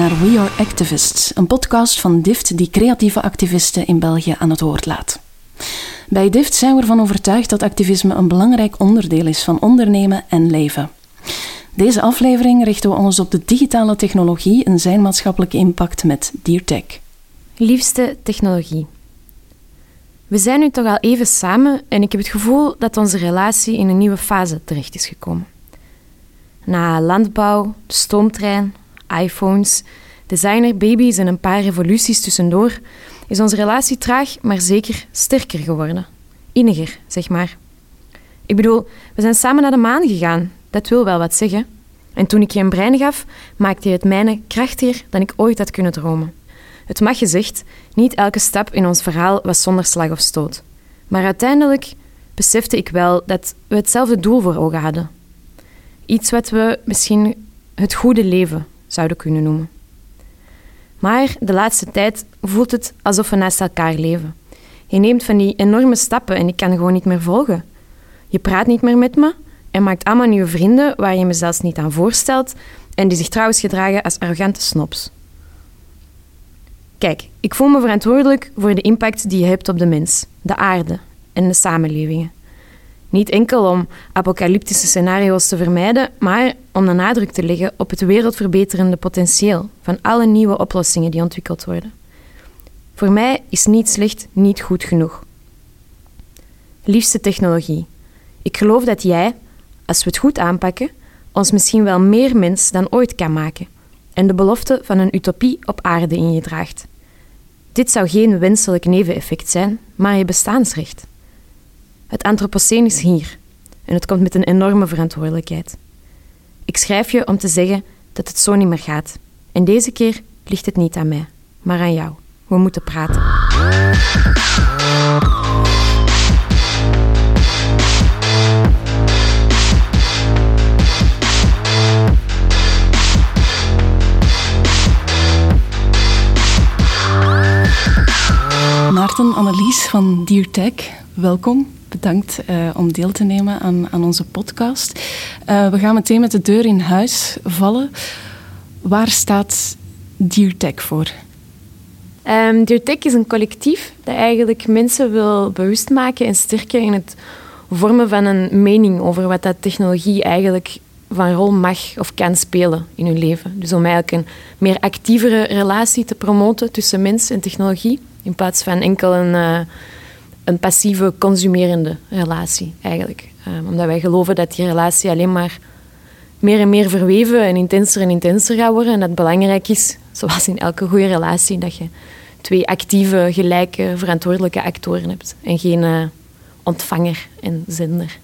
naar We Are Activists, een podcast van DIFT die creatieve activisten in België aan het woord laat. Bij DIFT zijn we ervan overtuigd dat activisme een belangrijk onderdeel is van ondernemen en leven. Deze aflevering richten we ons op de digitale technologie en zijn maatschappelijke impact met DearTech. Liefste technologie. We zijn nu toch al even samen en ik heb het gevoel dat onze relatie in een nieuwe fase terecht is gekomen. Na landbouw, de stoomtrein, iPhones, designerbabies en een paar revoluties tussendoor, is onze relatie traag, maar zeker sterker geworden. Inniger, zeg maar. Ik bedoel, we zijn samen naar de maan gegaan. Dat wil wel wat zeggen. En toen ik je een brein gaf, maakte je het mijne krachtiger dan ik ooit had kunnen dromen. Het mag gezegd, niet elke stap in ons verhaal was zonder slag of stoot. Maar uiteindelijk besefte ik wel dat we hetzelfde doel voor ogen hadden. Iets wat we misschien het goede leven zouden kunnen noemen. Maar de laatste tijd voelt het alsof we naast elkaar leven. Je neemt van die enorme stappen en ik kan gewoon niet meer volgen. Je praat niet meer met me en maakt allemaal nieuwe vrienden waar je me zelfs niet aan voorstelt en die zich trouwens gedragen als arrogante snobs. Kijk, ik voel me verantwoordelijk voor de impact die je hebt op de mens, de aarde en de samenlevingen. Niet enkel om apocalyptische scenario's te vermijden, maar om de nadruk te leggen op het wereldverbeterende potentieel van alle nieuwe oplossingen die ontwikkeld worden. Voor mij is niet slecht niet goed genoeg. Liefste technologie. Ik geloof dat jij, als we het goed aanpakken, ons misschien wel meer mens dan ooit kan maken en de belofte van een utopie op aarde in je draagt. Dit zou geen wenselijk neveneffect zijn, maar je bestaansrecht. Het antropoceen is hier en het komt met een enorme verantwoordelijkheid. Ik schrijf je om te zeggen dat het zo niet meer gaat. En deze keer ligt het niet aan mij, maar aan jou. We moeten praten. Maarten Annelies van DearTech, welkom. Bedankt uh, om deel te nemen aan, aan onze podcast. Uh, we gaan meteen met de deur in huis vallen. Waar staat DearTech voor? Um, is een collectief dat eigenlijk mensen wil bewust maken en sterken in het vormen van een mening over wat dat technologie eigenlijk van rol mag of kan spelen in hun leven. Dus om eigenlijk een meer actievere relatie te promoten tussen mens en technologie, in plaats van enkel een, uh, een passieve consumerende relatie eigenlijk. Um, omdat wij geloven dat die relatie alleen maar meer en meer verweven en intenser en intenser gaat worden. En dat het belangrijk is, zoals in elke goede relatie, dat je twee actieve, gelijke, verantwoordelijke actoren hebt. En geen uh, ontvanger en zender.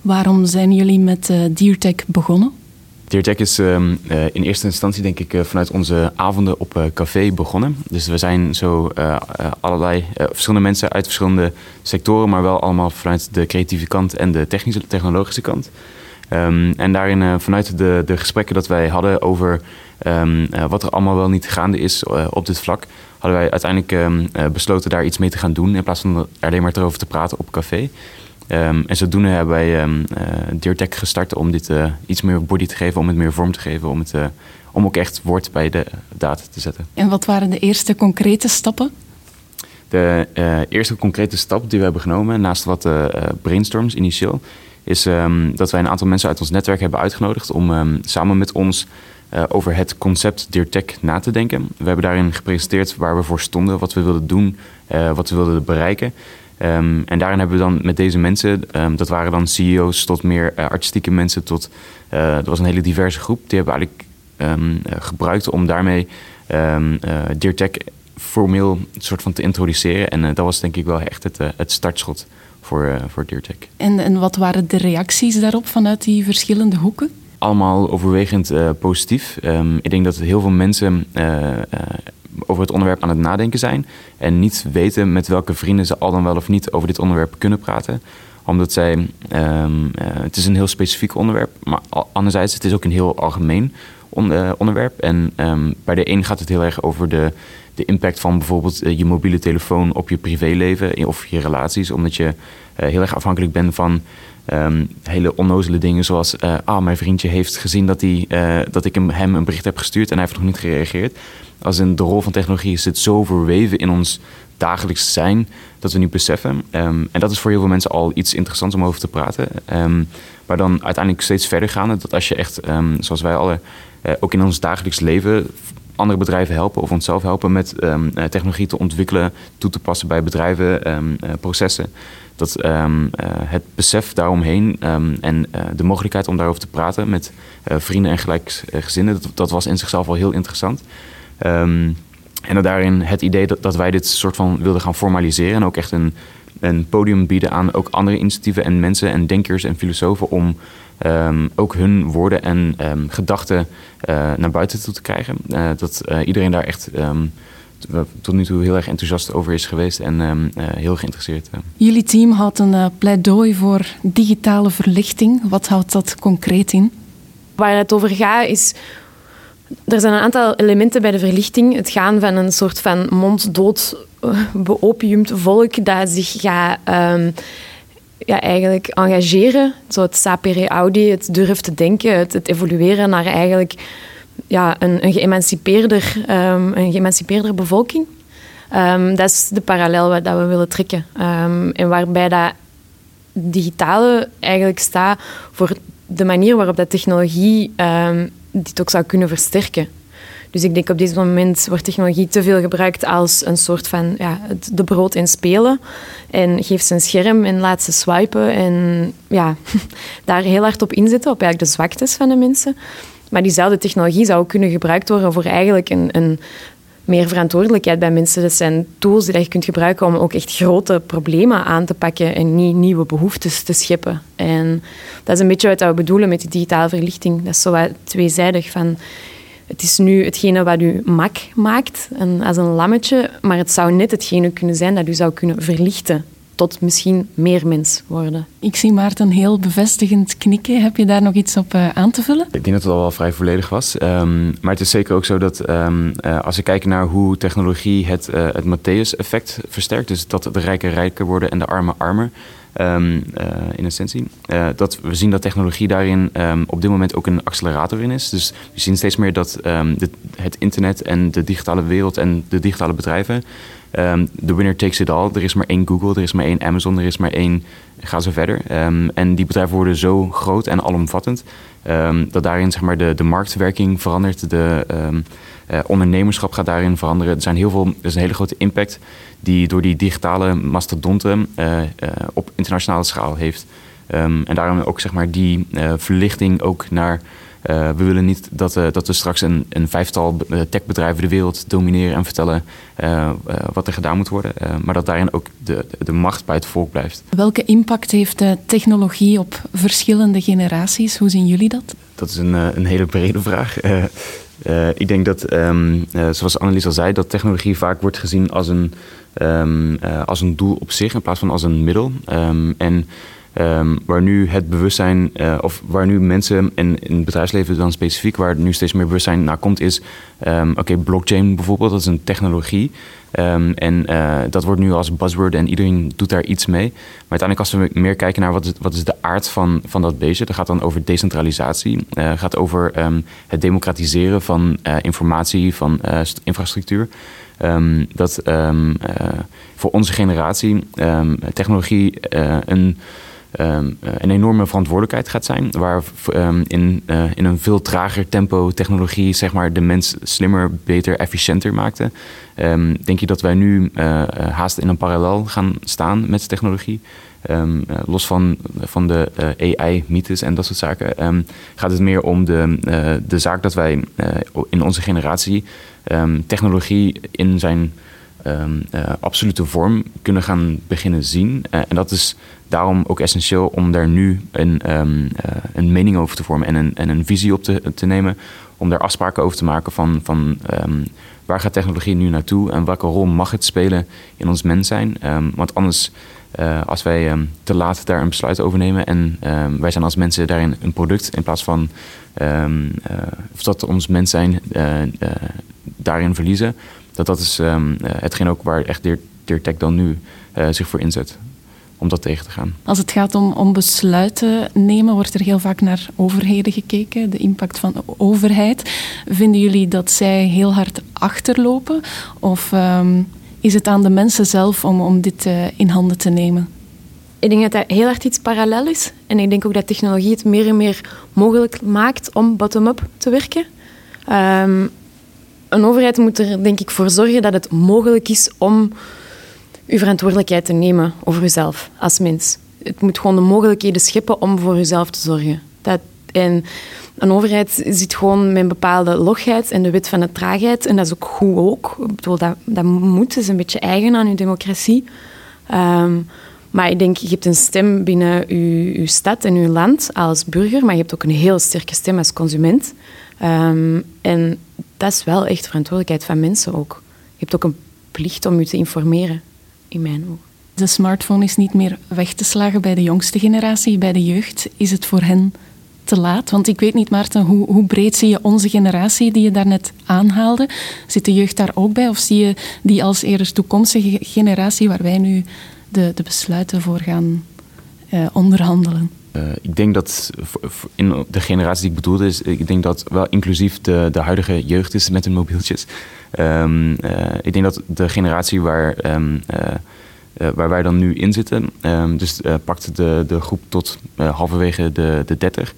Waarom zijn jullie met uh, begonnen? DearTech is uh, in eerste instantie denk ik vanuit onze avonden op café begonnen. Dus we zijn zo allerlei verschillende mensen uit verschillende sectoren, maar wel allemaal vanuit de creatieve kant en de technische, technologische kant. Um, en daarin vanuit de, de gesprekken dat wij hadden over um, wat er allemaal wel niet gaande is op dit vlak, hadden wij uiteindelijk um, besloten daar iets mee te gaan doen in plaats van alleen maar erover te praten op café. Um, en zodoende hebben wij um, uh, DearTech gestart om dit uh, iets meer body te geven, om het meer vorm te geven, om, het, uh, om ook echt woord bij de data te zetten. En wat waren de eerste concrete stappen? De eerste concrete stap die we hebben genomen, naast wat brainstorms initieel, is um, dat wij een aantal mensen uit ons netwerk hebben uitgenodigd om samen met ons over het concept DearTech na te denken. We hebben daarin gepresenteerd waar we voor stonden, wat we wilden doen, wat we wilden bereiken. Um, en daarin hebben we dan met deze mensen, um, dat waren dan CEO's tot meer uh, artistieke mensen, tot, uh, dat was een hele diverse groep. Die hebben eigenlijk um, uh, gebruikt om daarmee um, formeel een soort van te introduceren. En dat was denk ik wel echt het, het startschot voor, voor DearTech. En, en wat waren de reacties daarop vanuit die verschillende hoeken? Allemaal overwegend positief. ik denk dat heel veel mensen over het onderwerp aan het nadenken zijn. En niet weten met welke vrienden ze al dan wel of niet over dit onderwerp kunnen praten. Omdat zij, um, uh, het is een heel specifiek onderwerp, maar anderzijds het is ook een heel algemeen uh, onderwerp. En um, bij de een gaat het heel erg over de, de impact van bijvoorbeeld uh, je mobiele telefoon op je privéleven of je relaties. Omdat je heel erg afhankelijk bent van ehm, hele onnozele dingen zoals... ah, mijn vriendje heeft gezien dat, hij, dat ik hem, een bericht heb gestuurd... en hij heeft nog niet gereageerd. Als in de rol van technologie zit zo verweven in ons dagelijks zijn... dat we nu beseffen. Ehm, en dat is voor heel veel mensen al iets interessants om over te praten. Um, maar dan uiteindelijk steeds verder gaan. Dat als je echt, zoals wij alle... ook in ons dagelijks leven andere bedrijven helpen of onszelf helpen met technologie te ontwikkelen, toe te passen bij bedrijven, um, processen. Dat um, het besef daaromheen en de mogelijkheid om daarover te praten met vrienden en gelijkgezinden, dat, dat was in zichzelf al heel interessant. en dat daarin het idee dat, dat wij dit soort van wilden gaan formaliseren en ook echt een, een podium bieden aan ook andere initiatieven en mensen en denkers en filosofen om ook hun woorden en gedachten naar buiten toe te krijgen. Dat iedereen daar echt tot nu toe heel erg enthousiast over is geweest en heel geïnteresseerd. Jullie team had een pleidooi voor digitale verlichting. Wat houdt dat concreet in? Waar het over gaat is er zijn een aantal elementen bij de verlichting. Het gaan van een soort van monddood beopiumd volk dat zich gaat um, ja, eigenlijk engageren. Zo het sapere audi, het durven te denken, het, het evolueren naar eigenlijk ja, een, een, geëmancipeerder, um, een geëmancipeerder bevolking. Um, dat is de parallel dat we willen trekken. Um, en waarbij dat digitale eigenlijk staat voor de manier waarop dat technologie dit ook zou kunnen versterken. Dus ik denk op dit moment wordt technologie te veel gebruikt als een soort van ja, de brood in spelen. En geeft ze een scherm en laat ze swipen. En ja, daar heel hard op inzetten, op eigenlijk de zwaktes van de mensen. Maar diezelfde technologie zou ook kunnen gebruikt worden voor eigenlijk een, een meer verantwoordelijkheid bij mensen. Dat zijn tools die je kunt gebruiken om ook echt grote problemen aan te pakken en niet nieuwe behoeftes te scheppen. En dat is een beetje wat we bedoelen met die digitale verlichting. Dat is zo tweezijdig van het is nu hetgene wat u mak maakt, en als een lammetje, maar het zou net hetgene kunnen zijn dat u zou kunnen verlichten tot misschien meer mens worden. Ik zie Maarten heel bevestigend knikken. Heb je daar nog iets op uh, aan te vullen? Ik denk dat het al wel vrij volledig was. Um, maar het is zeker ook zo dat um, uh, als we kijken naar hoe technologie het, uh, het Matthäus-effect versterkt, dus dat de rijken rijker worden en de armen armer, um, in essentie. Uh, dat we zien dat technologie daarin um, op dit moment ook een accelerator in is. Dus we zien steeds meer dat de, het internet en de digitale wereld en de digitale bedrijven. De winner takes it all. Er is maar één Google, er is maar één Amazon, er is maar één. Ga zo verder. en die bedrijven worden zo groot en alomvattend. dat daarin zeg maar, de, de marktwerking verandert. De, uh, ondernemerschap gaat daarin veranderen. Er, zijn heel veel, er is een hele grote impact die door die digitale mastodonten uh, op internationale schaal heeft. Um, en daarom ook zeg maar, die verlichting ook naar. we willen niet dat, dat er straks een, een vijftal techbedrijven de wereld domineren en vertellen wat er gedaan moet worden. maar dat daarin ook de, de macht bij het volk blijft. Welke impact heeft de technologie op verschillende generaties? Hoe zien jullie dat? Dat is een, een hele brede vraag. Uh, ik denk dat, um, uh, zoals Annelies al zei, dat technologie vaak wordt gezien als een, um, uh, als een doel op zich in plaats van als een middel. Um, en waar nu het bewustzijn, of waar nu mensen en in het bedrijfsleven dan specifiek, waar nu steeds meer bewustzijn naar komt, is: oké, blockchain bijvoorbeeld, dat is een technologie. Um, en uh, dat wordt nu als buzzword en iedereen doet daar iets mee. Maar uiteindelijk als we meer kijken naar wat is, wat is de aard van, van dat beestje... dat gaat dan over decentralisatie. Uh, gaat over het democratiseren van informatie, van infrastructuur. Dat voor onze generatie technologie een um, een enorme verantwoordelijkheid gaat zijn. Waar um, in, uh, in een veel trager tempo technologie zeg maar, de mens slimmer, beter, efficiënter maakte. Um, denk je dat wij nu uh, haast in een parallel gaan staan met technologie? Los van, van de AI-mythes en dat soort zaken, gaat het meer om de, de zaak dat wij in onze generatie technologie in zijn absolute vorm kunnen gaan beginnen zien. en dat is daarom ook essentieel om daar nu een, um, een mening over te vormen en een, en een visie op te, te nemen. Om daar afspraken over te maken van, van um, waar gaat technologie nu naartoe en welke rol mag het spelen in ons mens zijn. Um, want anders, als wij te laat daar een besluit over nemen en wij zijn als mensen daarin een product in plaats van uh, of ons mens zijn daarin verliezen, dat dat is hetgeen ook waar echt Deer Tech dan nu zich voor inzet. om dat tegen te gaan. Als het gaat om, om besluiten nemen, wordt er heel vaak naar overheden gekeken, de impact van de overheid. Vinden jullie dat zij heel hard achterlopen? Of um, is het aan de mensen zelf om, om dit uh, in handen te nemen? Ik denk dat dat heel erg iets parallel is. En ik denk ook dat technologie het meer en meer mogelijk maakt om bottom-up te werken. Um, een overheid moet er denk ik voor zorgen dat het mogelijk is om uw verantwoordelijkheid te nemen over uzelf als mens. Het moet gewoon de mogelijkheden scheppen om voor uzelf te zorgen. Dat, en een overheid zit gewoon met een bepaalde logheid en de wet van de traagheid. En dat is ook goed ook. Ik bedoel, dat, moet, dat is een beetje eigen aan uw democratie. Um, maar ik denk, je hebt een stem binnen je stad en je land als burger, maar je hebt ook een heel sterke stem als consument. Um, en dat is wel echt verantwoordelijkheid van mensen ook. Je hebt ook een plicht om je te informeren, in mijn ogen. De smartphone is niet meer weg te slagen bij de jongste generatie, bij de jeugd. Is het voor hen te laat? Want ik weet niet, Maarten, hoe, hoe breed zie je onze generatie die je daarnet aanhaalde? Zit de jeugd daar ook bij? Of zie je die als eerder toekomstige generatie waar wij nu de, de besluiten voor gaan uh, onderhandelen? Uh, ik denk dat in de generatie die ik bedoelde, is, ik denk dat wel inclusief de, de huidige jeugd is met hun mobieltjes. Um, uh, ik denk dat de generatie waar, um, uh, waar wij dan nu in zitten, um, dus pakt de, de groep tot halverwege de, de 30,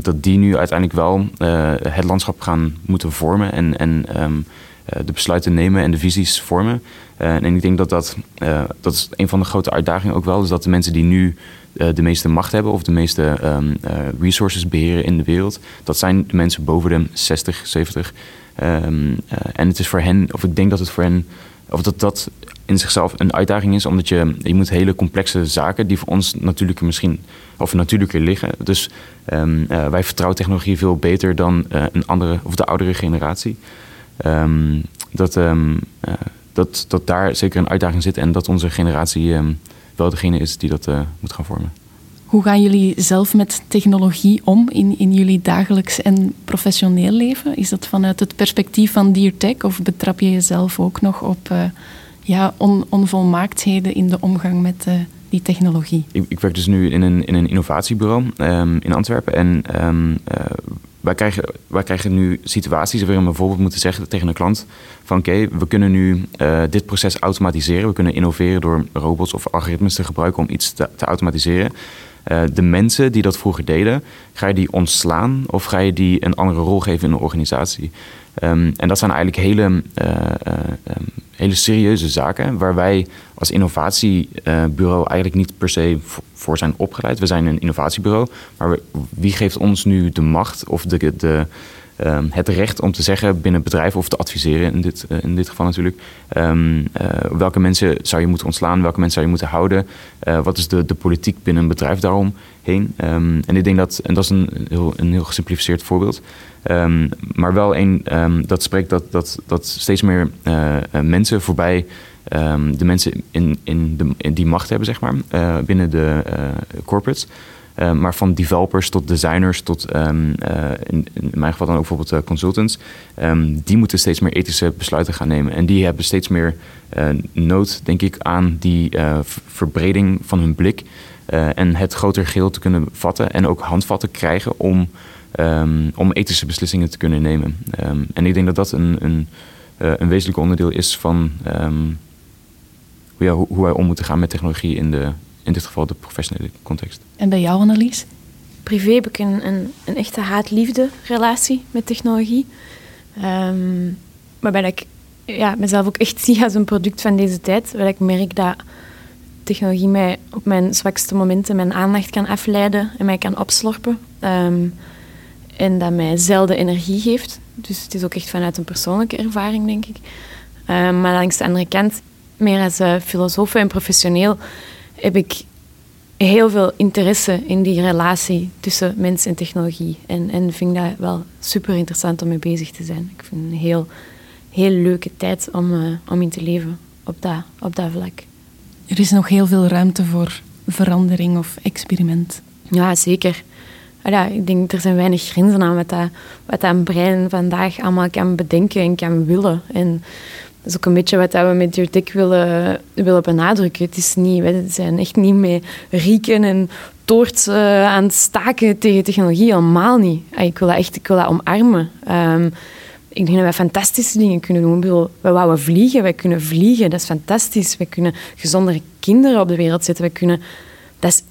dat die nu uiteindelijk wel het landschap gaan moeten vormen en, en de besluiten nemen en de visies vormen. en ik denk dat dat, dat is een van de grote uitdagingen ook wel, is dat de mensen die nu de meeste macht hebben of de meeste um, uh, resources beheren in de wereld. Dat zijn de mensen boven de 60, 70. Um, uh, en het is voor hen, of ik denk dat het voor hen, of dat dat in zichzelf een uitdaging is, omdat je, je moet hele complexe zaken die voor ons natuurlijk misschien, of natuurlijker liggen. Dus um, wij vertrouwen technologie veel beter dan een andere, of de oudere generatie. dat, dat, dat daar zeker een uitdaging zit en dat onze generatie wel degene is die dat uh, moet gaan vormen. Hoe gaan jullie zelf met technologie om in, in jullie dagelijks en professioneel leven? Is dat vanuit het perspectief van DearTech of betrap je jezelf ook nog op uh, ja, on, onvolmaaktheden in de omgang met uh, die technologie? Ik, ik, werk dus nu in een, in een innovatiebureau um, in Antwerpen en um, wij krijgen, wij krijgen nu situaties waarin we bijvoorbeeld moeten zeggen tegen een klant van oké, we kunnen nu uh, dit proces automatiseren. We kunnen innoveren door robots of algoritmes te gebruiken om iets te, te automatiseren. Uh, de mensen die dat vroeger deden, ga je die ontslaan of ga je die een andere rol geven in de organisatie? Um, en dat zijn eigenlijk hele, uh, um, hele serieuze zaken waar wij als innovatiebureau eigenlijk niet per se voor zijn opgeleid. We zijn een innovatiebureau, maar wie geeft ons nu de macht of de, de, um, het recht om te zeggen binnen bedrijven of te adviseren, in dit, uh, in dit geval natuurlijk, um, uh, welke mensen zou je moeten ontslaan, welke mensen zou je moeten houden, uh, wat is de, de politiek binnen een bedrijf daaromheen. Um, en ik denk dat, en dat is een heel, een heel gesimplificeerd voorbeeld, maar wel een dat spreekt dat, dat, dat steeds meer mensen voorbij de mensen in, in, de, in die macht hebben, zeg maar, binnen de corporates. Uh, maar van developers tot designers tot um, in, in, mijn geval dan ook bijvoorbeeld consultants. Um, die moeten steeds meer ethische besluiten gaan nemen. En die hebben steeds meer nood, denk ik, aan die verbreding van hun blik. en het groter geheel te kunnen vatten en ook handvatten krijgen om, om ethische beslissingen te kunnen nemen. en ik denk dat dat een, een, een wezenlijk onderdeel is van hoe, hoe wij om moeten gaan met technologie in, de, in dit geval de professionele context. En bij jou, Annelies? Privé heb ik een, een, een echte haat-liefde relatie met technologie. Um, waarbij ik ja, mezelf ook echt zie als een product van deze tijd. Waar ik merk dat technologie mij op mijn zwakste momenten mijn aandacht kan afleiden en mij kan opslorpen. Um, en dat mij zelden energie geeft. Dus het is ook echt vanuit een persoonlijke ervaring, denk ik. Um, maar langs de andere kant meer als uh, filosoof en professioneel heb ik heel veel interesse in die relatie tussen mens en technologie. En, en vind dat wel super interessant om mee bezig te zijn. Ik vind het een heel, heel leuke tijd om, uh, om in te leven op dat, op dat vlak. Er is nog heel veel ruimte voor verandering of experiment. Ja, zeker. Ja, ik denk er zijn weinig grenzen aan wat dat, wat dat een brein vandaag allemaal kan bedenken en kan willen. En dat is ook een beetje wat we met Your Tech willen, willen benadrukken. Het is niet, wij zijn echt niet mee rieken en toort uh, aan het staken tegen technologie. Helemaal niet. Ik wil dat echt ik wil dat omarmen. Um, ik denk dat wij fantastische dingen kunnen doen. Wij wouden vliegen, wij kunnen vliegen. Dat is fantastisch. Wij kunnen gezondere kinderen op de wereld zetten. Wij kunnen... Dat is,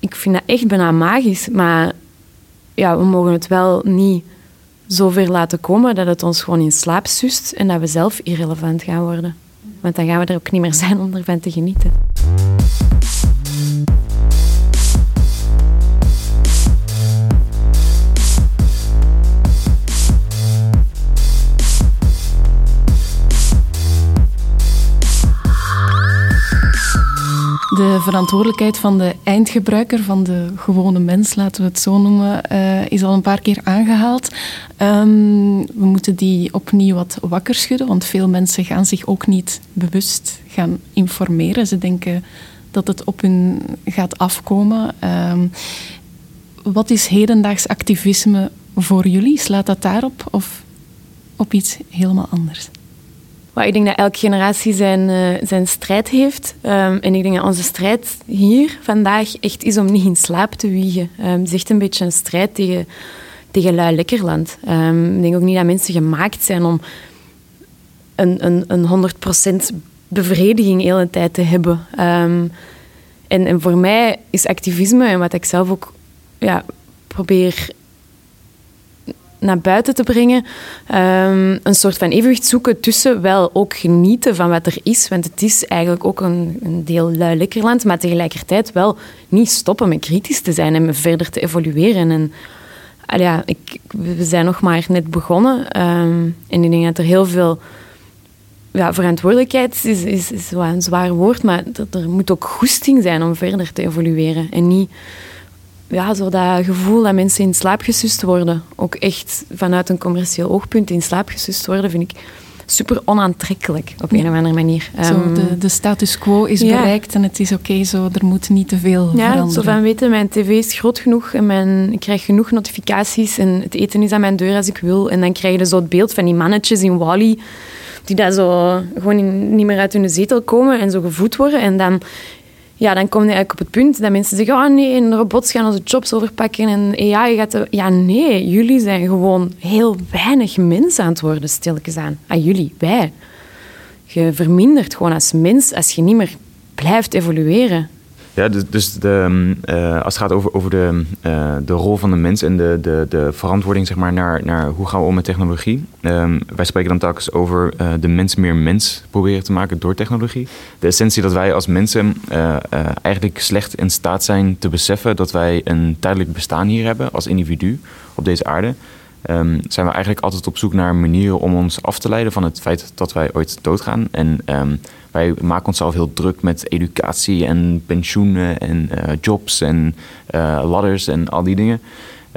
ik vind dat echt bijna magisch. Maar ja, we mogen het wel niet zover laten komen dat het ons gewoon in slaap sust en dat we zelf irrelevant gaan worden. Want dan gaan we er ook niet meer zijn om ervan te genieten. De verantwoordelijkheid van de eindgebruiker, van de gewone mens, laten we het zo noemen, uh, is al een paar keer aangehaald. Um, we moeten die opnieuw wat wakker schudden, want veel mensen gaan zich ook niet bewust gaan informeren. Ze denken dat het op hun gaat afkomen. Um, wat is hedendaags activisme voor jullie? Slaat dat daarop of op iets helemaal anders? Maar ik denk dat elke generatie zijn, uh, zijn strijd heeft. Um, en ik denk dat onze strijd hier vandaag echt is om niet in slaap te wiegen. Um, het is echt een beetje een strijd tegen, tegen lui lekkerland. Um, ik denk ook niet dat mensen gemaakt zijn om een, een, een 100% bevrediging de hele tijd te hebben. en, en voor mij is activisme, en wat ik zelf ook ja, probeer naar buiten te brengen. Um, een soort van evenwicht zoeken tussen wel ook genieten van wat er is. Want het is eigenlijk ook een, een deel lui land, maar tegelijkertijd wel niet stoppen met kritisch te zijn en met verder te evolueren. En ja, ik, we zijn nog maar net begonnen. Um, en ik denk dat er heel veel ja, verantwoordelijkheid is, is, is wel een zwaar woord, maar er, er moet ook goesting zijn om verder te evolueren. En niet ja, zo dat gevoel dat mensen in slaap gesust worden, ook echt vanuit een commercieel oogpunt in slaap gesust worden, vind ik super onaantrekkelijk op een of andere manier. Zo, ehm, de, de status quo is bereikt en het is oké zo, er moet niet te veel ja, veranderen. Zo van weten, mijn tv is groot genoeg en mijn, ik krijg genoeg notificaties en het eten is aan mijn deur als ik wil. En dan krijg je zo het beeld van die mannetjes in Wally die daar zo gewoon niet meer uit hun zetel komen en zo gevoed worden. En dan ja, dan kom je eigenlijk op het punt dat mensen zeggen: oh nee, een robots gaan onze jobs overpakken en AI gaat. Ja, nee, jullie zijn gewoon heel weinig mensen aan het worden, stilletjes aan. Ah, jullie, wij. Je vermindert gewoon als mens als je niet meer blijft evolueren. Ja, dus, dus de, uh, als het gaat over, over de, uh, de rol van de mens en de, de, de verantwoording zeg maar, naar, naar hoe gaan we om met technologie. Um, wij spreken dan telkens over uh, de mens meer mens proberen te maken door technologie. De essentie dat wij als mensen eigenlijk slecht in staat zijn te beseffen dat wij een tijdelijk bestaan hier hebben als individu op deze aarde. Um, zijn we eigenlijk altijd op zoek naar manieren om ons af te leiden van het feit dat wij ooit doodgaan. En wij maken onszelf heel druk met educatie en pensioenen en uh, jobs en uh, ladders en al die dingen.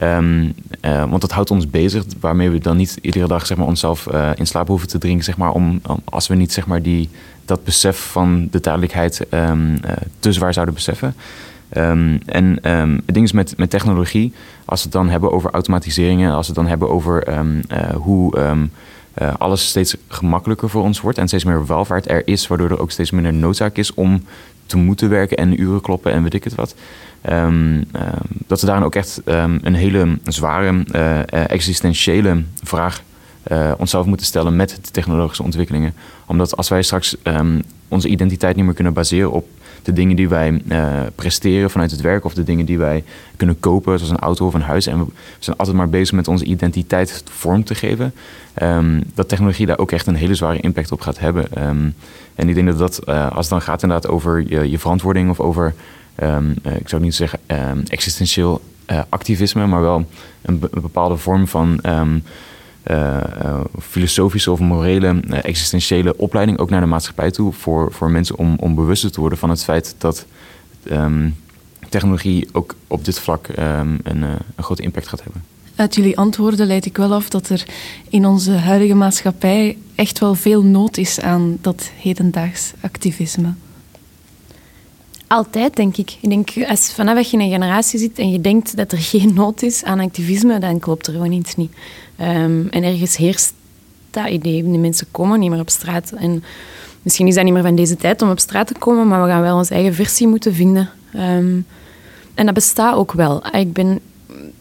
Um, uh, want dat houdt ons bezig, waarmee we dan niet iedere dag zeg maar, onszelf in slaap hoeven te drinken. Zeg maar, om, als we niet zeg maar, die, dat besef van de tijdelijkheid um, te zwaar zouden beseffen. Um, en um, het ding is met, met technologie, als we het dan hebben over automatiseringen, als we het dan hebben over hoe uh, alles steeds gemakkelijker voor ons wordt en steeds meer welvaart er is, waardoor er ook steeds minder noodzaak is om te moeten werken en uren kloppen en weet ik het wat. dat we daarin ook echt een hele zware uh, existentiële vraag uh, onszelf moeten stellen met de technologische ontwikkelingen. Omdat als wij straks onze identiteit niet meer kunnen baseren op de dingen die wij uh, presteren vanuit het werk of de dingen die wij kunnen kopen, zoals een auto of een huis. En we zijn altijd maar bezig met onze identiteit vorm te geven. Um, dat technologie daar ook echt een hele zware impact op gaat hebben. Um, en ik denk dat dat, uh, als het dan gaat inderdaad over je, verantwoording of over, um, uh, ik zou niet zeggen existentieel activisme, maar wel een, een bepaalde vorm van filosofische of morele, uh, existentiële opleiding ook naar de maatschappij toe. Voor, voor mensen om, om bewuster te worden van het feit dat um, technologie ook op dit vlak um, een, een grote impact gaat hebben. Uit jullie antwoorden leid ik wel af dat er in onze huidige maatschappij echt wel veel nood is aan dat hedendaags activisme. Altijd, denk ik. Ik denk, als vanaf je in een generatie zit en je denkt dat er geen nood is aan activisme, dan klopt er gewoon iets niet. Um, en ergens heerst dat idee. Die mensen komen niet meer op straat. En misschien is dat niet meer van deze tijd om op straat te komen, maar we gaan wel onze eigen versie moeten vinden. Ehm, en dat bestaat ook wel. Ik ben,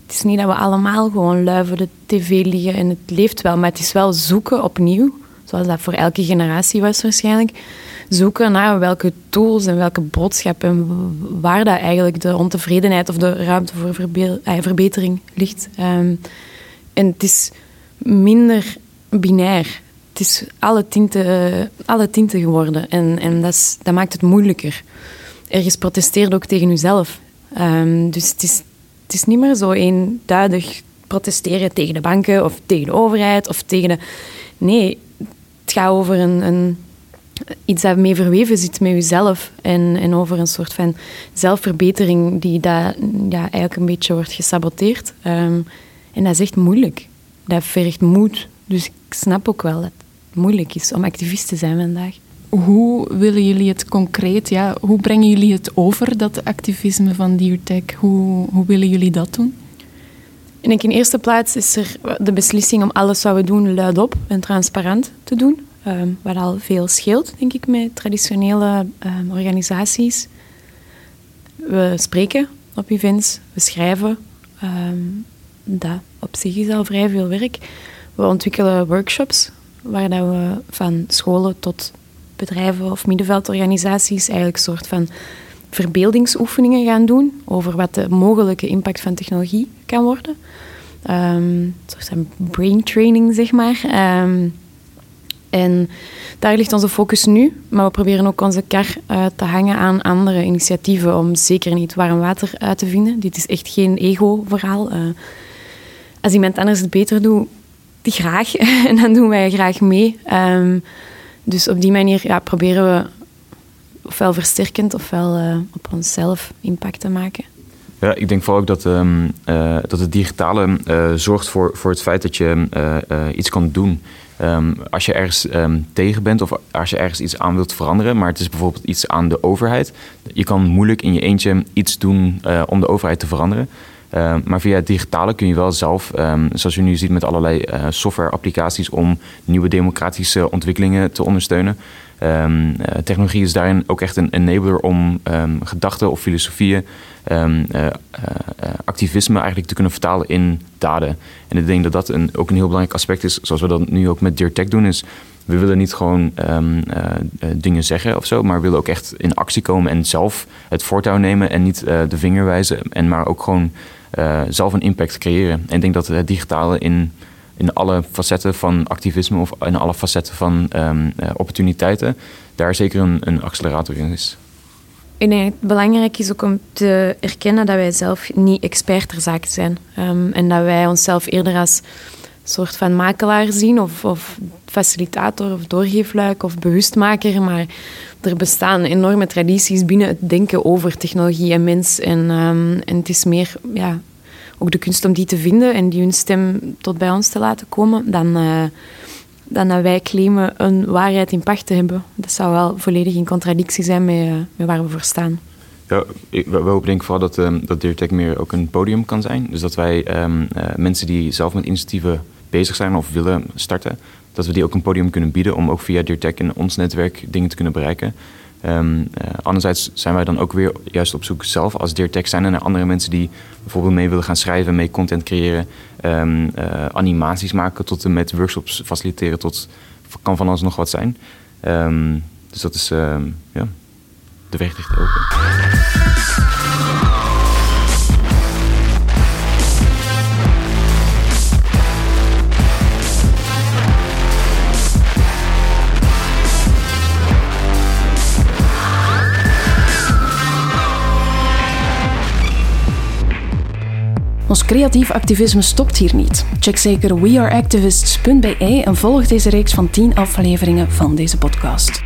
het is niet dat we allemaal gewoon lui voor de tv liggen en het leeft wel, maar het is wel zoeken opnieuw, zoals dat voor elke generatie was waarschijnlijk. Zoeken naar welke tools en welke boodschappen en waar dat eigenlijk de ontevredenheid of de ruimte voor eh, verbetering ligt. Ehm, en het is minder binair. Het is alle tinten, alle tinten geworden en, en dat, dat maakt het moeilijker. Ergens protesteert ook tegen jezelf. Um, dus het is, het is niet meer zo eenduidig protesteren tegen de banken of tegen de overheid of tegen de... Nee, het gaat over een, een, iets dat mee verweven zit met jezelf en, en over een soort van zelfverbetering die dat, ja, eigenlijk een beetje wordt gesaboteerd. Um, en dat is echt moeilijk. Dat vergt moed. Dus ik snap ook wel dat het moeilijk is om activist te zijn vandaag. Hoe willen jullie het concreet, ja, hoe brengen jullie het over, dat activisme van DearTech? Hoe, hoe willen jullie dat doen? Ik denk in eerste plaats is er de beslissing om alles wat we doen luidop en transparant te doen. Um, wat al veel scheelt, denk ik, met traditionele um, organisaties. We spreken op events, we schrijven. Um, dat op zich is al vrij veel werk. We ontwikkelen workshops waar dat we van scholen tot bedrijven of middenveldorganisaties eigenlijk soort van verbeeldingsoefeningen gaan doen over wat de mogelijke impact van technologie kan worden. Um, soort van brain training, zeg maar. Um, en daar ligt onze focus nu, maar we proberen ook onze kar uh, te hangen aan andere initiatieven om zeker niet warm water uit te vinden. Dit is echt geen ego-verhaal. Uh, als iemand anders het beter doet, die graag. en dan doen wij graag mee. Um, dus op die manier ja, proberen we ofwel versterkend ofwel uh, op onszelf impact te maken. Ja, ik denk vooral ook dat, um, uh, dat het digitale uh, zorgt voor, voor het feit dat je iets kan doen. Um, als je ergens tegen bent of als je ergens iets aan wilt veranderen, maar het is bijvoorbeeld iets aan de overheid. Je kan moeilijk in je eentje iets doen om de overheid te veranderen. Uh, maar via het digitale kun je wel zelf, um, zoals je nu ziet met allerlei uh, software-applicaties, om nieuwe democratische ontwikkelingen te ondersteunen. Um, uh, technologie is daarin ook echt een enabler om gedachten of filosofieën, activisme eigenlijk te kunnen vertalen in daden. En ik denk dat dat een, ook een heel belangrijk aspect is, zoals we dat nu ook met Dear Tech doen, is we willen niet gewoon dingen zeggen of zo, maar we willen ook echt in actie komen en zelf het voortouw nemen en niet de vinger wijzen, en maar ook gewoon uh, zelf een impact creëren. En ik denk dat het digitale in, in alle facetten van activisme of in alle facetten van um, opportuniteiten daar zeker een, een accelerator in is. Dat het belangrijk is ook om te erkennen dat wij zelf niet expert ter zake zijn. Um, en dat wij onszelf eerder als soort van makelaar zien of, of facilitator of doorgeefluik of bewustmaker. Maar er bestaan enorme tradities binnen het denken over technologie en mens. En, um, en het is meer ja, ook de kunst om die te vinden en die hun stem tot bij ons te laten komen, dan, uh, dan dat wij claimen een waarheid in pacht te hebben. Dat zou wel volledig in contradictie zijn met, met waar we voor staan. Ja, ik, we denk ik vooral dat, um, dat DearTech meer ook een podium kan zijn. Dus dat wij um, uh, mensen die zelf met initiatieven bezig zijn of willen starten, dat we die ook een podium kunnen bieden om ook via DearTech in ons netwerk dingen te kunnen bereiken. Um, uh, anderzijds zijn wij dan ook weer juist op zoek zelf als DearTech zijn er naar andere mensen die bijvoorbeeld mee willen gaan schrijven, mee content creëren, um, uh, animaties maken tot en met workshops faciliteren tot kan van alles nog wat zijn. Um, dus dat is ja, de weg ligt open. Ons creatief activisme stopt hier niet. Check zeker weareactivists.be en volg deze reeks van 10 afleveringen van deze podcast.